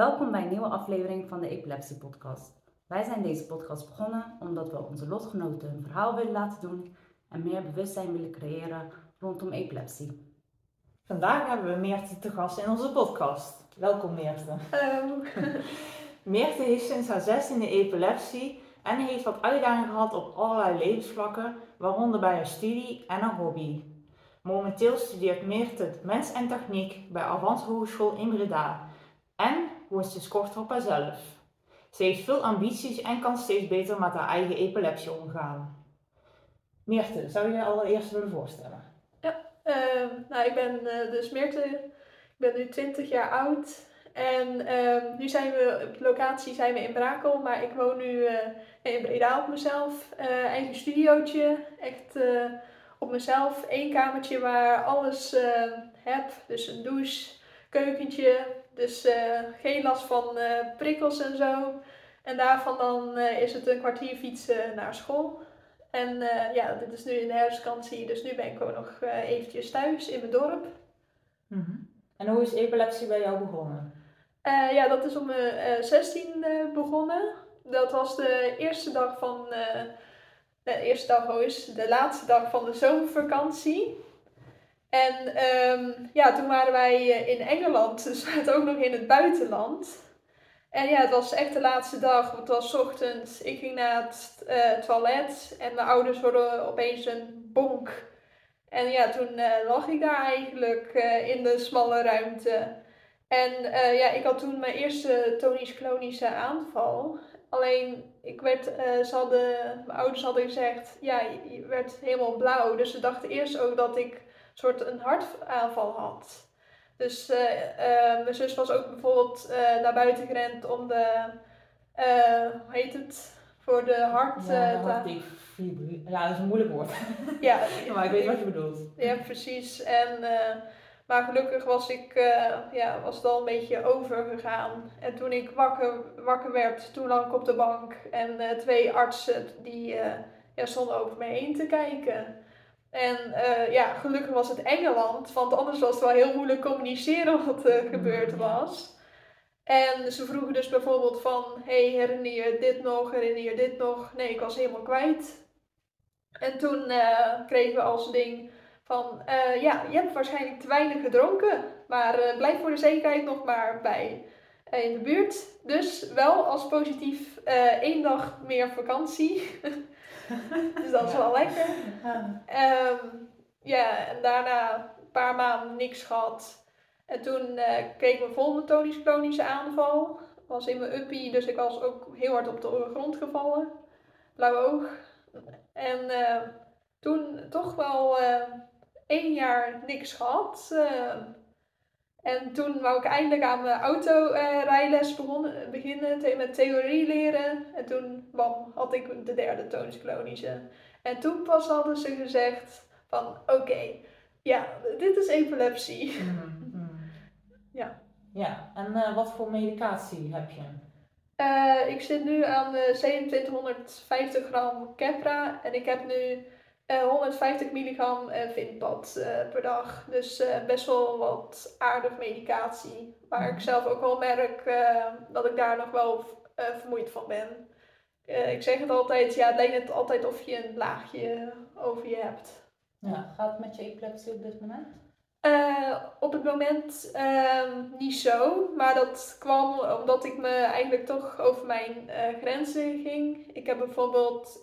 Welkom bij een nieuwe aflevering van de Epilepsie Podcast. Wij zijn deze podcast begonnen omdat we onze lotgenoten een verhaal willen laten doen en meer bewustzijn willen creëren rondom epilepsie. Vandaag hebben we Meerte te gast in onze podcast. Welkom Meerte. Hallo. Meerte heeft sinds haar zestiende epilepsie en heeft wat uitdagingen gehad op allerlei levensvlakken, waaronder bij haar studie en haar hobby. Momenteel studeert Meerte mens en techniek bij Avans Hogeschool in Breda en is ze kort op haarzelf. Ze heeft veel ambities en kan steeds beter met haar eigen epilepsie omgaan. Meerte, zou je allereerst willen voorstellen? Ehm, nou, ik ben uh, dus Meerte. Ik ben nu 20 jaar oud. En ehm, nu zijn we op locatie zijn we in Brakel, maar ik woon nu uh, in Breda op mezelf. Uh, eigen studiootje, echt op mezelf. Eén kamertje waar alles heb. Dus een douche, keukentje. Dus geen last van prikkels en zo. En daarvan dan is het een kwartier fietsen naar school. En uh, ja, dit is nu in de herfstvakantie, dus nu ben ik ook nog uh, eventjes thuis in mijn dorp. Mm -hmm. En hoe is epilepsie bij jou begonnen? Uh, ja, dat is om mijn 16 begonnen. Dat was de eerste dag van, de eerste dag, hoe is de laatste dag van de zomervakantie. En um, ja, toen waren wij in Engeland, dus we waren ook nog in het buitenland. En ja, het was echt de laatste dag. Het was ochtends. Ik ging naar het uh, toilet. En mijn ouders hoorden opeens een bonk. En ja, toen uh, lag ik daar eigenlijk in de smalle ruimte. En ja, ik had toen mijn eerste tonisch-klonische aanval. Alleen, ik werd, ze hadden, mijn ouders hadden gezegd, ja, je werd helemaal blauw. Dus ze dachten eerst ook dat ik soort een hartaanval had. Dus uh, uh, mijn zus was ook bijvoorbeeld uh, naar buiten gerend om de, hoe heet het, voor de hart... Ja, te... ja, dat is een moeilijk woord. ja, maar ik weet wat je bedoelt. Ja, precies. En, maar gelukkig was, ik, ja, was het al een beetje overgegaan. En toen ik wakker, wakker werd, toen lag ik op de bank. En twee artsen die ja, stonden over me heen te kijken. En uh, ja, gelukkig was het Engeland, want anders was het wel heel moeilijk communiceren wat er gebeurd was. En ze vroegen dus bijvoorbeeld van, hey, herinner je dit nog, herinner je dit nog? Nee, ik was helemaal kwijt. En toen uh, kregen we als ding van, ja, je hebt waarschijnlijk te weinig gedronken, maar blijf voor de zekerheid nog maar bij in de buurt. Dus wel als positief één dag meer vakantie. dus dat is wel lekker. Um, ja, en daarna een paar maanden niks gehad. En toen uh, kreeg ik mijn volgende tonisch-klonische aanval. Was in mijn uppie, dus ik was ook heel hard op de grond gevallen. Blauw oog. En uh, toen toch wel uh, één jaar niks gehad. En toen wou ik eindelijk aan mijn autorijles uh, beginnen met theorie leren. En toen bam, had ik de derde tonisch-klonische. En toen pas hadden ze gezegd van oké, ja, dit is epilepsie. Mm -hmm. ja. Ja, en uh, wat voor medicatie heb je? Uh, ik zit nu aan de 2750 gram Keppra en ik heb nu 150 eh, milligram uh, Vindpad uh, per dag. Dus best wel wat aardig medicatie. Waar ik mhm. zelf ook wel merk dat ik daar nog wel vermoeid van ben. ik zeg het altijd, ja, het lijkt net altijd of je een laagje over je hebt. Ja, gaat het met je epilepsie op dit moment? op het moment ehm, niet zo, maar dat kwam omdat ik me eigenlijk toch over mijn grenzen ging. Ik heb bijvoorbeeld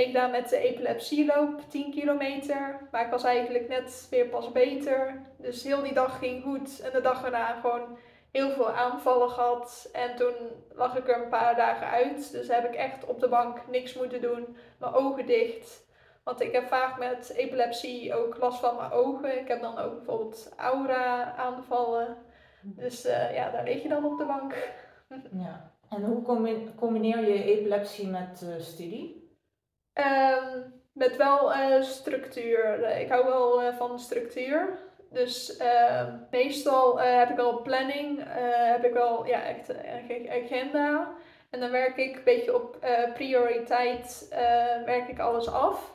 ik gedaan met de epilepsieloop, 10 kilometer. Maar ik was eigenlijk net weer pas beter. Dus heel die dag ging goed. En de dag daarna gewoon heel veel aanvallen gehad. En toen lag ik er een paar dagen uit. Dus heb ik echt op de bank niks moeten doen. Mijn ogen dicht. Want ik heb vaak met epilepsie ook last van mijn ogen. Ik heb dan ook bijvoorbeeld aura aanvallen. Dus uh, ja, daar lig je dan op de bank. Ja. En hoe combineer je epilepsie met uh, studie? Um, met wel uh, structuur. ik hou wel uh, van structuur. Dus uh, meestal eh, heb ik wel planning, heb ik wel ja, echt een agenda. En dan werk ik een beetje op prioriteit, werk ik alles af.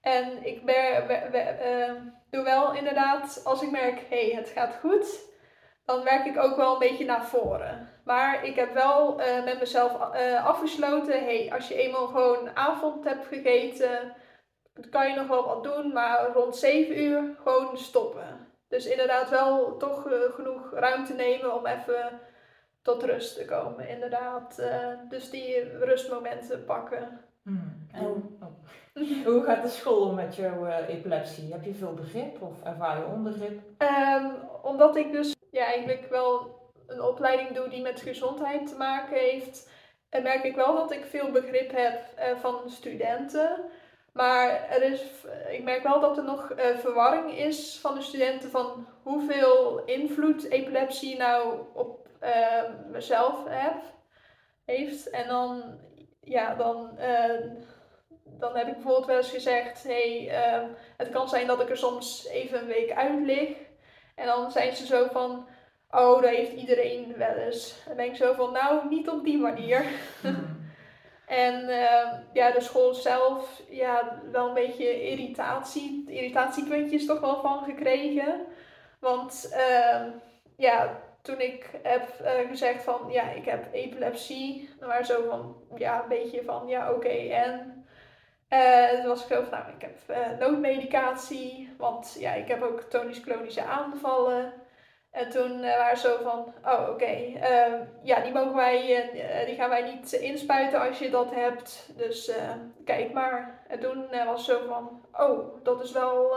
En ik ben, ehm, doe wel inderdaad, als ik merk, hé, hey, het gaat goed, dan werk ik ook wel een beetje naar voren. Maar ik heb wel eh, met mezelf eh, afgesloten, hey, als je eenmaal gewoon avond hebt gegeten, dan kan je nog wel wat doen, maar rond 7 uur gewoon stoppen. Dus inderdaad wel toch eh, genoeg ruimte nemen om even tot rust te komen, inderdaad. dus die rustmomenten pakken. Hmm. En hoe, oh. hoe gaat de school met jouw epilepsie? Heb je veel begrip of ervaar je onbegrip? Um, omdat ik dus ja, eigenlijk wel een opleiding doe die met gezondheid te maken heeft, en merk ik wel dat ik veel begrip heb uh, van studenten. Maar er is, ik merk wel dat er nog uh, verwarring is van de studenten van hoeveel invloed epilepsie nou op uh, mezelf heeft. En dan, ja, dan, dan heb ik bijvoorbeeld wel eens gezegd, hey, het kan zijn dat ik er soms even een week uit lig. En dan zijn ze zo van, oh, dat heeft iedereen wel eens. Dan denk ik zo van, nou, niet op die manier. Hmm. en uh, ja, de school zelf, ja, wel een beetje irritatie, irritatiepuntjes toch wel van gekregen. Want uh, ja, toen ik heb uh, gezegd van, ja, ik heb epilepsie, dan waren zo van, ja, een beetje van, ja, oké, okay, en... Uh, toen was ik zo van, ik heb noodmedicatie, want ja, ik heb ook tonisch-klonische aanvallen. En toen uh, waren ze zo van, oh oké, ja, die, mogen wij, die gaan wij niet inspuiten als je dat hebt. Dus kijk maar. En toen was het zo van, oh, dat is wel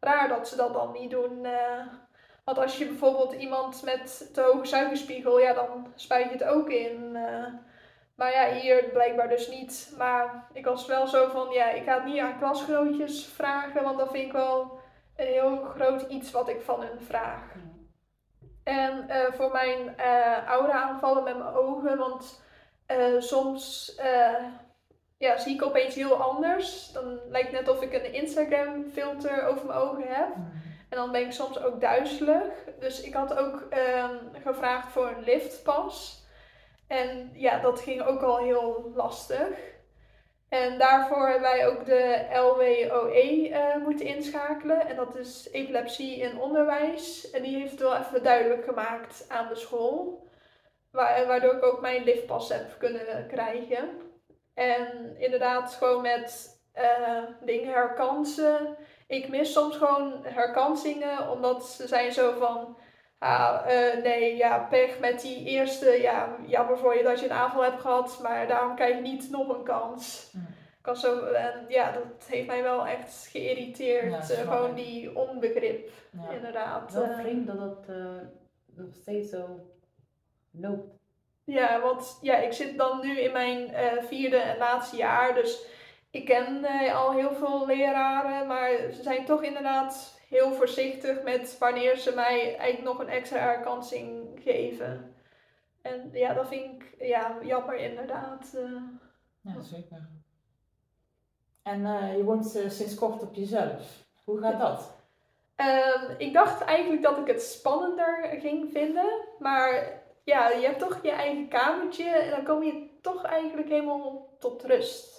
raar dat ze dat dan niet doen. want als je bijvoorbeeld iemand met te hoge suikerspiegel, ja, dan spuit je het ook in. Maar ja, hier blijkbaar dus niet. Maar ik was wel zo van, ja, ik ga het niet aan klasgenootjes vragen, want dat vind ik wel een heel groot iets wat ik van hun vraag. En uh, voor mijn uh, oude aanvallen met mijn ogen, want uh, soms ja, zie ik opeens heel anders. Dan lijkt het net of ik een Instagram filter over mijn ogen heb. Hmm. En dan ben ik soms ook duizelig. Dus ik had ook ehm, gevraagd voor een liftpas. En ja, dat ging ook al heel lastig. En daarvoor hebben wij ook de LWOE uh, moeten inschakelen. En dat is epilepsie in onderwijs. En die heeft het wel even duidelijk gemaakt aan de school. Waardoor ik ook mijn liftpas heb kunnen krijgen. En inderdaad, gewoon met uh, dingen herkansen. Ik mis soms gewoon herkansingen, omdat ze zijn zo van Ah, uh, nee, ja, pech met die eerste. Ja, jammer voor je dat je een aanval hebt gehad, maar daarom krijg je niet nog een kans. Hm. Kan zo, en ja, dat heeft mij wel echt geïrriteerd. Ja, uh, gewoon die onbegrip, ja. inderdaad. Wel uh, vreemd dat dat nog steeds zo loopt. Ja, want ja, ik zit dan nu in mijn vierde en laatste jaar, dus ik ken al heel veel leraren, maar ze zijn toch inderdaad heel voorzichtig met wanneer ze mij eigenlijk nog een extra herkansing geven. En ja, dat vind ik ja, jammer inderdaad. Uh. Ja, zeker. En uh, je woont uh, sinds kort op jezelf. Hoe gaat dat? Um, ik dacht eigenlijk dat ik het spannender ging vinden. Maar ja, je hebt toch je eigen kamertje en dan kom je toch eigenlijk helemaal tot rust.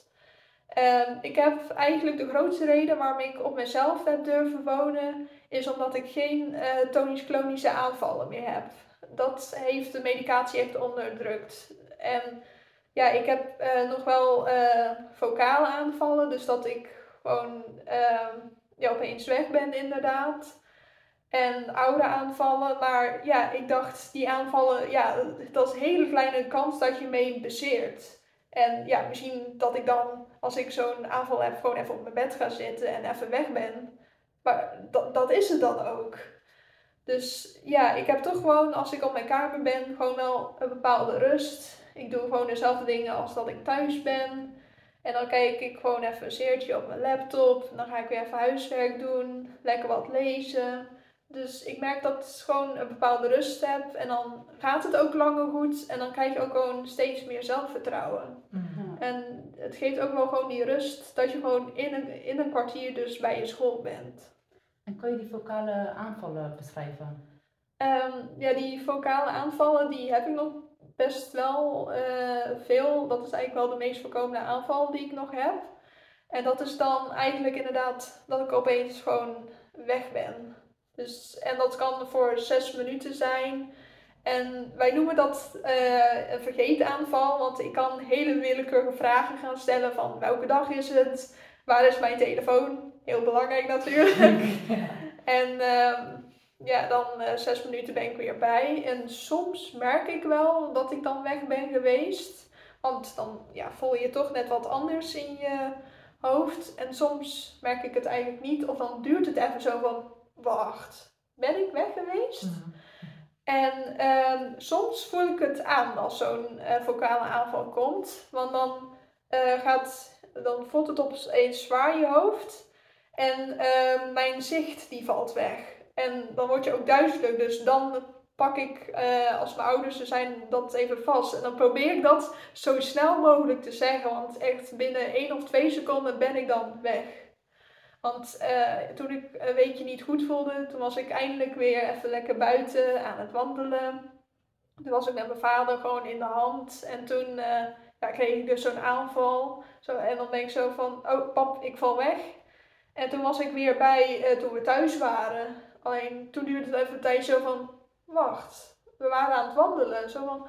Um, ik heb eigenlijk de grootste reden waarom ik op mezelf heb durven wonen, is omdat ik geen uh, tonisch-klonische aanvallen meer heb. Dat heeft de medicatie echt onderdrukt. En ja, ik heb uh, nog wel uh, vocale aanvallen, dus dat ik gewoon uh, ja, opeens weg ben inderdaad. En oude aanvallen, maar ja, ik dacht die aanvallen, ja, dat is een hele kleine kans dat je mee bezeert. En ja, misschien dat ik dan, als ik zo'n aanval heb, gewoon even op mijn bed ga zitten en even weg ben. Maar dat, dat is het dan ook. Dus ja, ik heb toch gewoon, als ik op mijn kamer ben, gewoon wel een bepaalde rust. Ik doe gewoon dezelfde dingen als dat ik thuis ben. En dan kijk ik gewoon even een seertje op mijn laptop. Dan ga ik weer even huiswerk doen, lekker wat lezen. Dus ik merk dat ik gewoon een bepaalde rust heb. En dan gaat het ook langer goed. En dan krijg je ook gewoon steeds meer zelfvertrouwen. Mhm. En het geeft ook wel gewoon die rust dat je gewoon in een, in een kwartier dus bij je school bent. En kan je die vocale aanvallen beschrijven? Um, ja, die vocale aanvallen die heb ik nog best wel uh, veel. Dat is eigenlijk wel de meest voorkomende aanval die ik nog heb. En dat is dan eigenlijk inderdaad dat ik opeens gewoon weg ben. Dus, en dat kan voor zes minuten zijn. En wij noemen dat uh, een vergeetaanval, want ik kan hele willekeurige vragen gaan stellen van welke dag is het, waar is mijn telefoon, heel belangrijk natuurlijk. en uh, ja, dan uh, zes minuten ben ik weer bij. En soms merk ik wel dat ik dan weg ben geweest, want dan ja, voel je toch net wat anders in je hoofd. En soms merk ik het eigenlijk niet, of dan duurt het even zo van, wacht, ben ik weg geweest? Mhm. En uh, soms voel ik het aan als zo'n uh, vocale aanval komt. Want dan, uh, gaat, dan voelt het opeens zwaar je hoofd. En ehm, mijn zicht die valt weg. En dan word je ook duizelig. Dus dan pak ik, eh, als mijn ouders er zijn, dat even vast. En dan probeer ik dat zo snel mogelijk te zeggen. Want echt binnen één of twee seconden ben ik dan weg. Want uh, toen ik een weekje niet goed voelde, toen was ik eindelijk weer even lekker buiten aan het wandelen. Toen was ik met mijn vader gewoon in de hand. En toen uh, ja, kreeg ik dus zo'n aanval. Zo, en dan denk ik zo van, oh pap, ik val weg. En toen was ik weer bij uh, toen we thuis waren. Alleen toen duurde het even een tijdje zo van, wacht, we waren aan het wandelen. Zo van,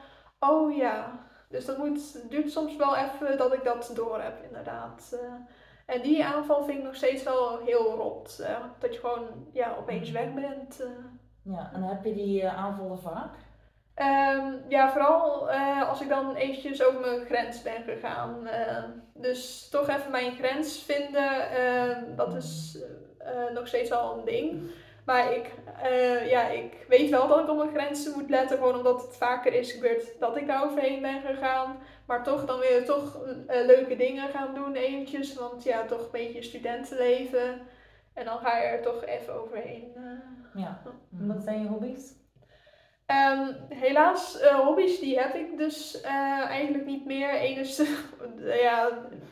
oh ja. Dus dat moet, duurt soms wel even dat ik dat door heb, inderdaad. En die aanval vind ik nog steeds wel heel rot. Uh, dat je gewoon ja, opeens weg bent. Uh. Ja, en heb je die uh, aanvallen vaak? Um, ja, vooral als ik dan eventjes over mijn grens ben gegaan. dus toch even mijn grens vinden, ehm, dat is nog steeds wel een ding. Maar ik, ja, ik weet wel dat ik op mijn grenzen moet letten, gewoon omdat het vaker is gebeurd dat ik daar overheen ben gegaan. Maar toch dan weer toch uh, leuke dingen gaan doen eventjes. Want ja, toch een beetje studentenleven. En dan ga je er toch even overheen. Uh, ja, wat zijn je hobby's? Um, helaas, hobby's die heb ik dus eigenlijk niet meer. Enige, ja,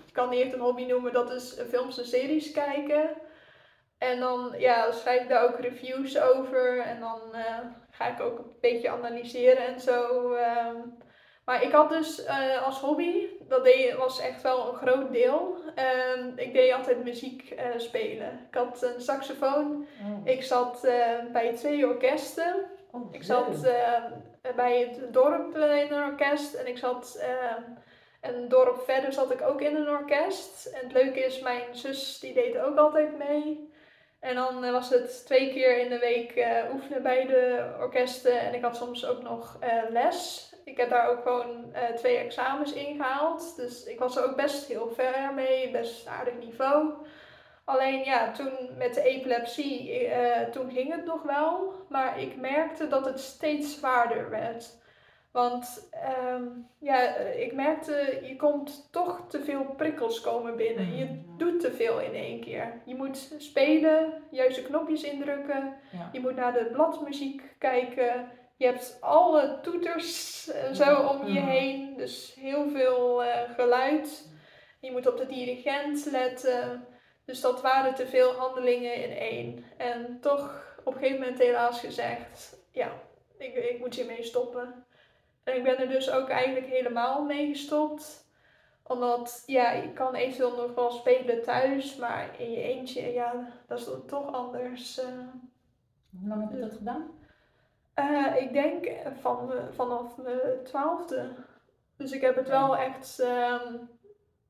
ik kan niet echt een hobby noemen, dat is films en series kijken. En dan ja, schrijf ik daar ook reviews over. En dan ga ik ook een beetje analyseren en zo. Um, maar ik had dus uh, als hobby, dat deed, was echt wel een groot deel. Uh, ik deed altijd muziek uh, spelen. Ik had een saxofoon. Oh. Ik zat bij twee orkesten. Oh, ik zat bij het dorp in een orkest. En ik zat een dorp verder zat ik ook in een orkest. En het leuke is, mijn zus die deed ook altijd mee. En dan was het twee keer in de week oefenen bij de orkesten. En ik had soms ook nog les. Ik heb daar ook gewoon twee examens ingehaald. Dus ik was er ook best heel ver mee, best aardig niveau. Alleen ja, toen met de epilepsie, toen ging het nog wel. Maar ik merkte dat het steeds zwaarder werd. Want um, ja, ik merkte, je komt toch te veel prikkels komen binnen. Je mm. doet te veel in één keer. Je moet spelen, juiste knopjes indrukken. Ja. Je moet naar de bladmuziek kijken. Je hebt alle toeters en zo om je heen. Dus heel veel uh, geluid. Je moet op de dirigent letten. Dus dat waren te veel handelingen in één. En toch op een gegeven moment helaas gezegd: ja, ik, ik moet hiermee stoppen. En ik ben er dus ook eigenlijk helemaal mee gestopt. Omdat, ja, je kan eventueel nog wel spelen thuis, maar in je eentje, ja, dat is toch anders. Uh, Hoe lang heb je dat gedaan? Uh, ik denk van, vanaf mijn twaalfde. Dus ik heb het wel echt um,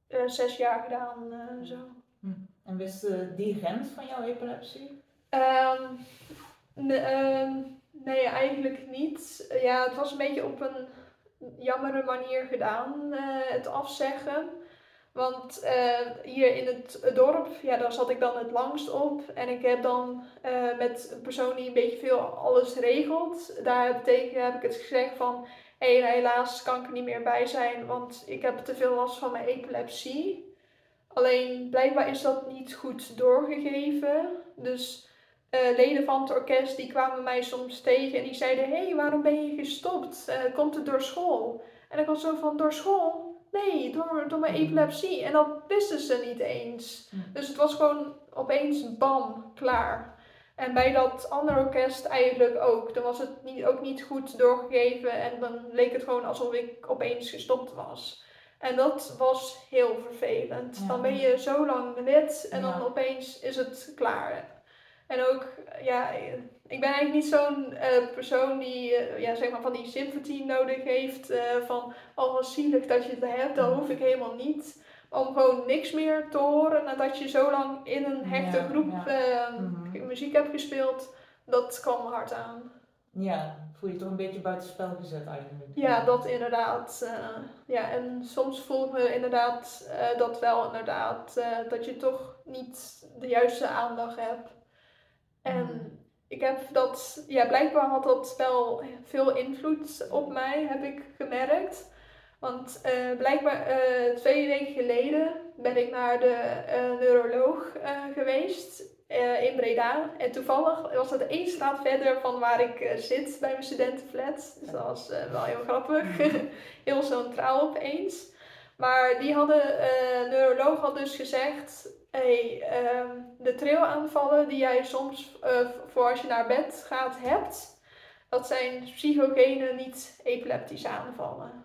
uh, zes jaar gedaan. Uh, zo. Hm. En wist die grens van jouw epilepsie? Um, um, nee, eigenlijk niet. Ja, het was een beetje op een jammere manier gedaan, het afzeggen. Want uh, hier in het dorp, ja, daar zat ik dan het langst op. En ik heb dan uh, met een persoon die een beetje veel alles regelt. Daar tegen heb ik het gezegd van... Hé, hey, helaas kan ik er niet meer bij zijn, want ik heb te veel last van mijn epilepsie. Alleen blijkbaar is dat niet goed doorgegeven. Dus uh, leden van het orkest die kwamen mij soms tegen en die zeiden... Hé, hey, waarom ben je gestopt? komt het door school? En ik was zo van, door school? Nee, door, door mijn mm. epilepsie. En dat wisten ze niet eens. Mm. Dus het was gewoon opeens bam, klaar. En bij dat andere orkest eigenlijk ook. Dan was het niet, ook niet goed doorgegeven en dan leek het gewoon alsof ik opeens gestopt was. En dat was heel vervelend. Dan ben je zo lang lid en dan opeens is het klaar. En ook, ja, ik ben eigenlijk niet zo'n eh, persoon die, eh, ja, zeg maar, van die sympathie nodig heeft. eh, van, oh wat zielig dat je het hebt, dat hoef ik helemaal niet. Om gewoon niks meer te horen nadat je zo lang in een hechte Ja, groep ja. eh, Mhm. muziek hebt gespeeld. Dat kwam me hard aan. Ja, voel je toch een beetje buitenspel gezet eigenlijk. Ja, dat inderdaad. ja, en soms voel ik me inderdaad dat wel inderdaad. dat je toch niet de juiste aandacht hebt. En Mhm. ik heb dat, ja, blijkbaar had dat wel veel invloed op mij, heb ik gemerkt. Want eh, blijkbaar eh, twee weken geleden ben ik naar de eh, neuroloog geweest in Breda. En toevallig was het één straat verder van waar ik zit bij mijn studentenflat. Dus dat was wel heel grappig. heel centraal opeens. Maar die hadden, eh neuroloog had dus gezegd, hey, ehm, de trillaanvallen die jij soms eh, voor als je naar bed gaat hebt, dat zijn psychogene, niet epileptische aanvallen.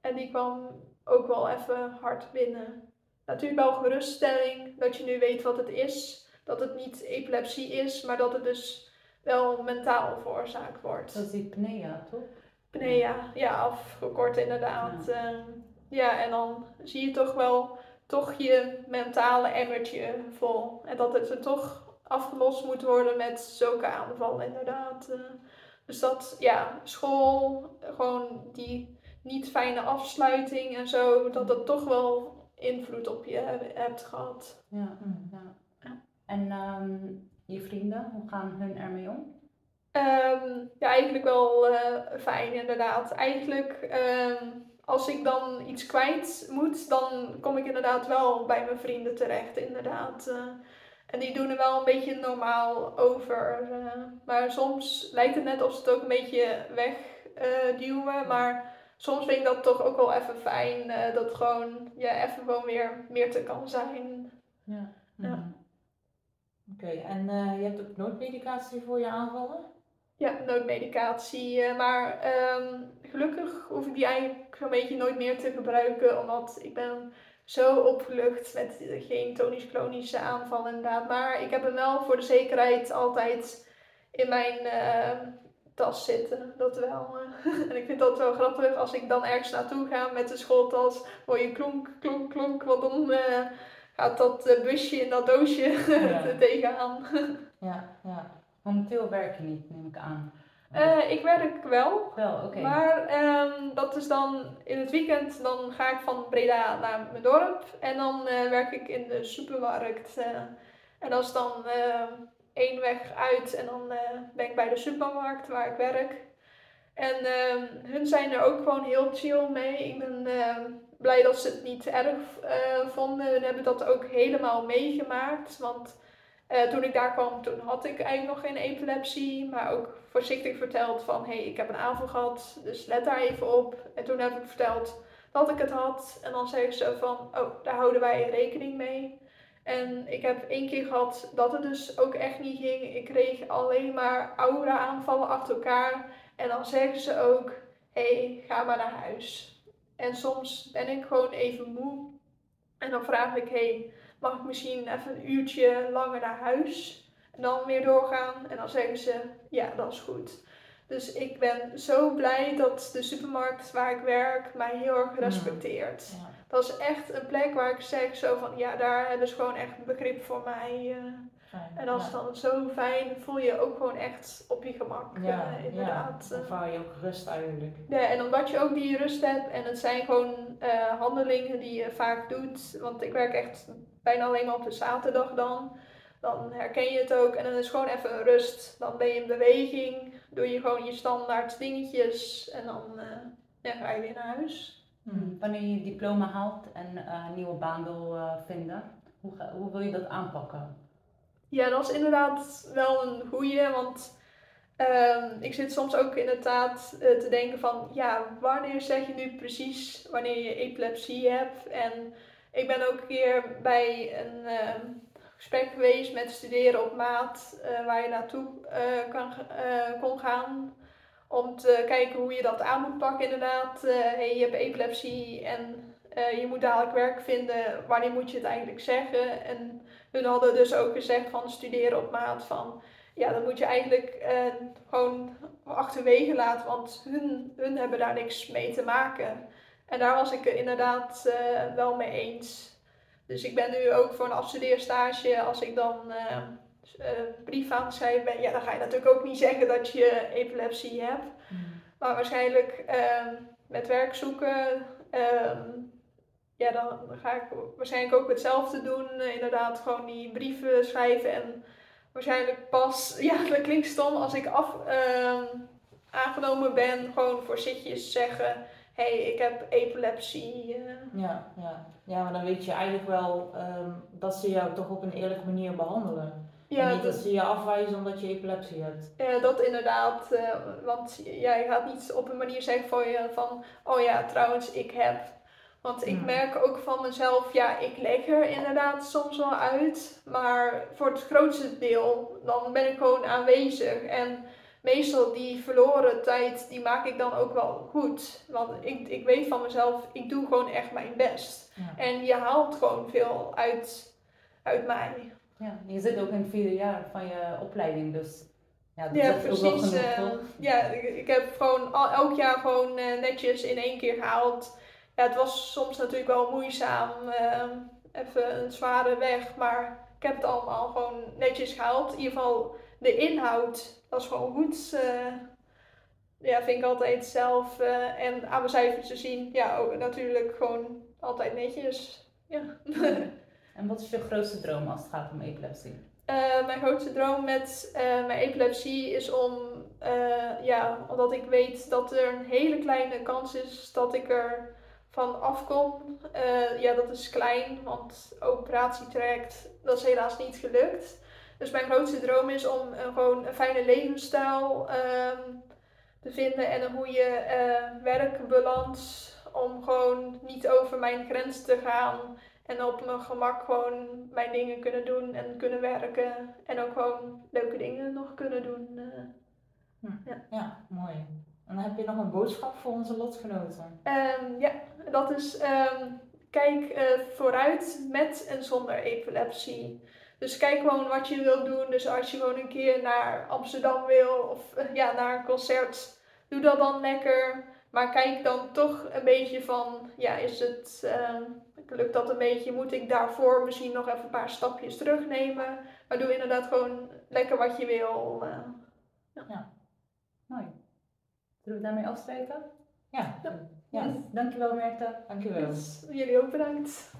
En die kwam ook wel even hard binnen. Natuurlijk wel geruststelling dat je nu weet wat het is. Dat het niet epilepsie is, maar dat het dus wel mentaal veroorzaakt wordt. Dat is die pnea, toch? Nee, ja, ja afgekort inderdaad. Ja. Ja, en dan zie je toch wel toch je mentale emmertje vol. En dat het er toch afgelost moet worden met zulke aanvallen inderdaad. Eh, Dus dat, ja, school, gewoon die niet fijne afsluiting en zo, dat dat toch wel invloed op je heb- hebt gehad. Ja. Ja. Ja. En ehm, je vrienden, hoe gaan hun ermee om? Ehm, ja, eigenlijk wel eh, fijn inderdaad. Eigenlijk, ehm, als ik dan iets kwijt moet, dan kom ik inderdaad wel bij mijn vrienden terecht, inderdaad. Eh, en die doen er wel een beetje normaal over. eh, maar soms lijkt het net of ze het ook een beetje wegduwen. maar soms vind ik dat toch ook wel even fijn. eh, dat gewoon, ja, even gewoon weer meer te kan zijn. Ja. Ja. Mhm. Oké, en eh, je hebt ook noodmedicatie voor je aanvallen? Ja, noodmedicatie. eh, maar ehm, gelukkig hoef ik die eigenlijk zo'n beetje nooit meer te gebruiken. Omdat ik ben zo opgelucht met geen tonisch-klonische aanval inderdaad. Maar ik heb hem wel voor de zekerheid altijd in mijn eh, tas zitten. Dat wel. eh. en ik vind dat wel grappig als ik dan ergens naartoe ga met de schooltas. Hoor je klonk, klonk, klonk. Want dan eh, gaat dat busje in dat doosje Ja. tegenaan. Ja, ja. Momenteel werk je niet, neem ik aan. Eh, ik werk wel. Wel, oké. Maar ehm, dat is dan in het weekend, dan ga ik van Breda naar mijn dorp en dan eh, werk ik in de supermarkt. eh. en dat is dan eh, één weg uit en dan ben ik bij de supermarkt waar ik werk. En ehm, hun zijn er ook gewoon heel chill mee. Ik ben ehm, blij dat ze het niet erg vonden. Hun hebben dat ook helemaal meegemaakt. Want eh, toen ik daar kwam, toen had ik eigenlijk nog geen epilepsie. Maar ook voorzichtig verteld van, hé, hey, ik heb een aanval gehad, dus let daar even op. En toen heb ik verteld dat ik het had. En dan zei ze van, oh, daar houden wij rekening mee. En ik heb één keer gehad dat het dus ook echt niet ging. Ik kreeg alleen maar aura-aanvallen achter elkaar. En dan zeggen ze ook, hé, hey, ga maar naar huis. En soms ben ik gewoon even moe. En dan vraag ik, hé, hey, mag ik misschien even een uurtje langer naar huis? En dan weer doorgaan. En dan zeggen ze, ja, dat is goed. Dus ik ben zo blij dat de supermarkt waar ik werk mij heel erg respecteert. ja. Dat is echt een plek waar ik zeg zo van, ja, daar hebben ze gewoon echt begrip voor mij. eh. Fijn. en dat is ja. dan zo fijn, voel je je ook gewoon echt op je gemak, Ja, eh, inderdaad. Ja, eh. ervaar je ook rust eigenlijk. Ja, en omdat je ook die rust hebt en het zijn gewoon handelingen die je vaak doet. Want ik werk echt bijna alleen maar op de zaterdag dan. Dan herken je het ook en dan is gewoon even een rust. Dan ben je in beweging, doe je gewoon je standaard dingetjes en dan eh, ja, ga je weer naar huis. Mhm. Hm, Wanneer je je diploma haalt en eh, een nieuwe baan wil eh, vinden, hoe, ga- hoe wil je dat aanpakken? Ja, dat is inderdaad wel een goeie, want ehm, ik zit soms ook inderdaad eh, te denken van, ja, wanneer zeg je nu precies wanneer je epilepsie hebt? En ik ben ook een keer bij een ehm, gesprek geweest met studeren op maat, eh, waar je naartoe eh, kan, eh, kon gaan. Om te kijken hoe je dat aan moet pakken inderdaad. Hey, je hebt epilepsie en je moet dadelijk werk vinden. Wanneer moet je het eigenlijk zeggen? En hun hadden dus ook gezegd van studeren op maat van ja, dan moet je eigenlijk gewoon achterwege laten, want hun, hun hebben daar niks mee te maken. En daar was ik het inderdaad eh, wel mee eens. Dus ik ben nu ook voor een afstudeerstage, als ik dan eh, een brief aan het schrijven ben, ja, dan ga je natuurlijk ook niet zeggen dat je epilepsie hebt. Maar waarschijnlijk ehm, met werk zoeken, ehm, ja, dan ga ik waarschijnlijk ook hetzelfde doen. Inderdaad, gewoon die brieven schrijven en waarschijnlijk pas, ja, dat klinkt stom, als ik af, ehm, aangenomen ben, gewoon voor zitjes zeggen, hey, ik heb epilepsie. eh. Ja, ja. ja, maar dan weet je eigenlijk wel ehm, dat ze jou toch op een eerlijke manier behandelen. en niet dat dat, ze je afwijzen omdat je epilepsie hebt. ja, dat inderdaad, eh, want jij gaat niet op een manier zeggen van, je, van, oh ja, trouwens, ik heb. Want ik Hmm. merk ook van mezelf, ja, ik leg er inderdaad soms wel uit. Maar voor het grootste deel, dan ben ik gewoon aanwezig. En meestal die verloren tijd, die maak ik dan ook wel goed. Want ik, ik weet van mezelf, ik doe gewoon echt mijn best. Ja. En je haalt gewoon veel uit, uit mij. Ja, je zit ook in het vierde jaar van je opleiding, dus ja, dat Ja, precies. genoeg, eh, ja, ik, ik heb gewoon al, elk jaar gewoon eh, netjes in één keer gehaald. Ja, het was soms natuurlijk wel moeizaam, eh, even een zware weg, maar ik heb het allemaal gewoon netjes gehaald. In ieder geval de inhoud, is gewoon goed. eh, ja, vind ik altijd zelf. eh, en aan mijn cijfers te zien, ja, ook natuurlijk gewoon altijd netjes. Ja. En wat is je grootste droom als het gaat om epilepsie? Eh, mijn grootste droom met mijn epilepsie is om, ja, omdat ik weet dat er een hele kleine kans is dat ik er van afkom. Ja, dat is klein, want operatietraject, dat is helaas niet gelukt. Dus mijn grootste droom is om eh, gewoon een fijne levensstijl ehm, te vinden en een goede eh, werkbalans. Om gewoon niet over mijn grens te gaan. En op mijn gemak gewoon mijn dingen kunnen doen en kunnen werken. En ook gewoon leuke dingen nog kunnen doen. eh. Ja, mooi. En dan heb je nog een boodschap voor onze lotgenoten. Ehm, ja, dat is ehm, kijk vooruit met en zonder epilepsie. Dus kijk gewoon wat je wilt doen. Dus als je gewoon een keer naar Amsterdam wil of eh, ja, naar een concert, doe dat dan lekker. Maar kijk dan toch een beetje van, ja, is het, ehm, lukt dat een beetje? Moet ik daarvoor misschien nog even een paar stapjes terugnemen? Maar doe inderdaad gewoon lekker wat je wil. eh. Mooi. Zullen we daarmee afspreken? Ja, Ja. ja. Dankjewel Merte. dankjewel. Jullie ook bedankt.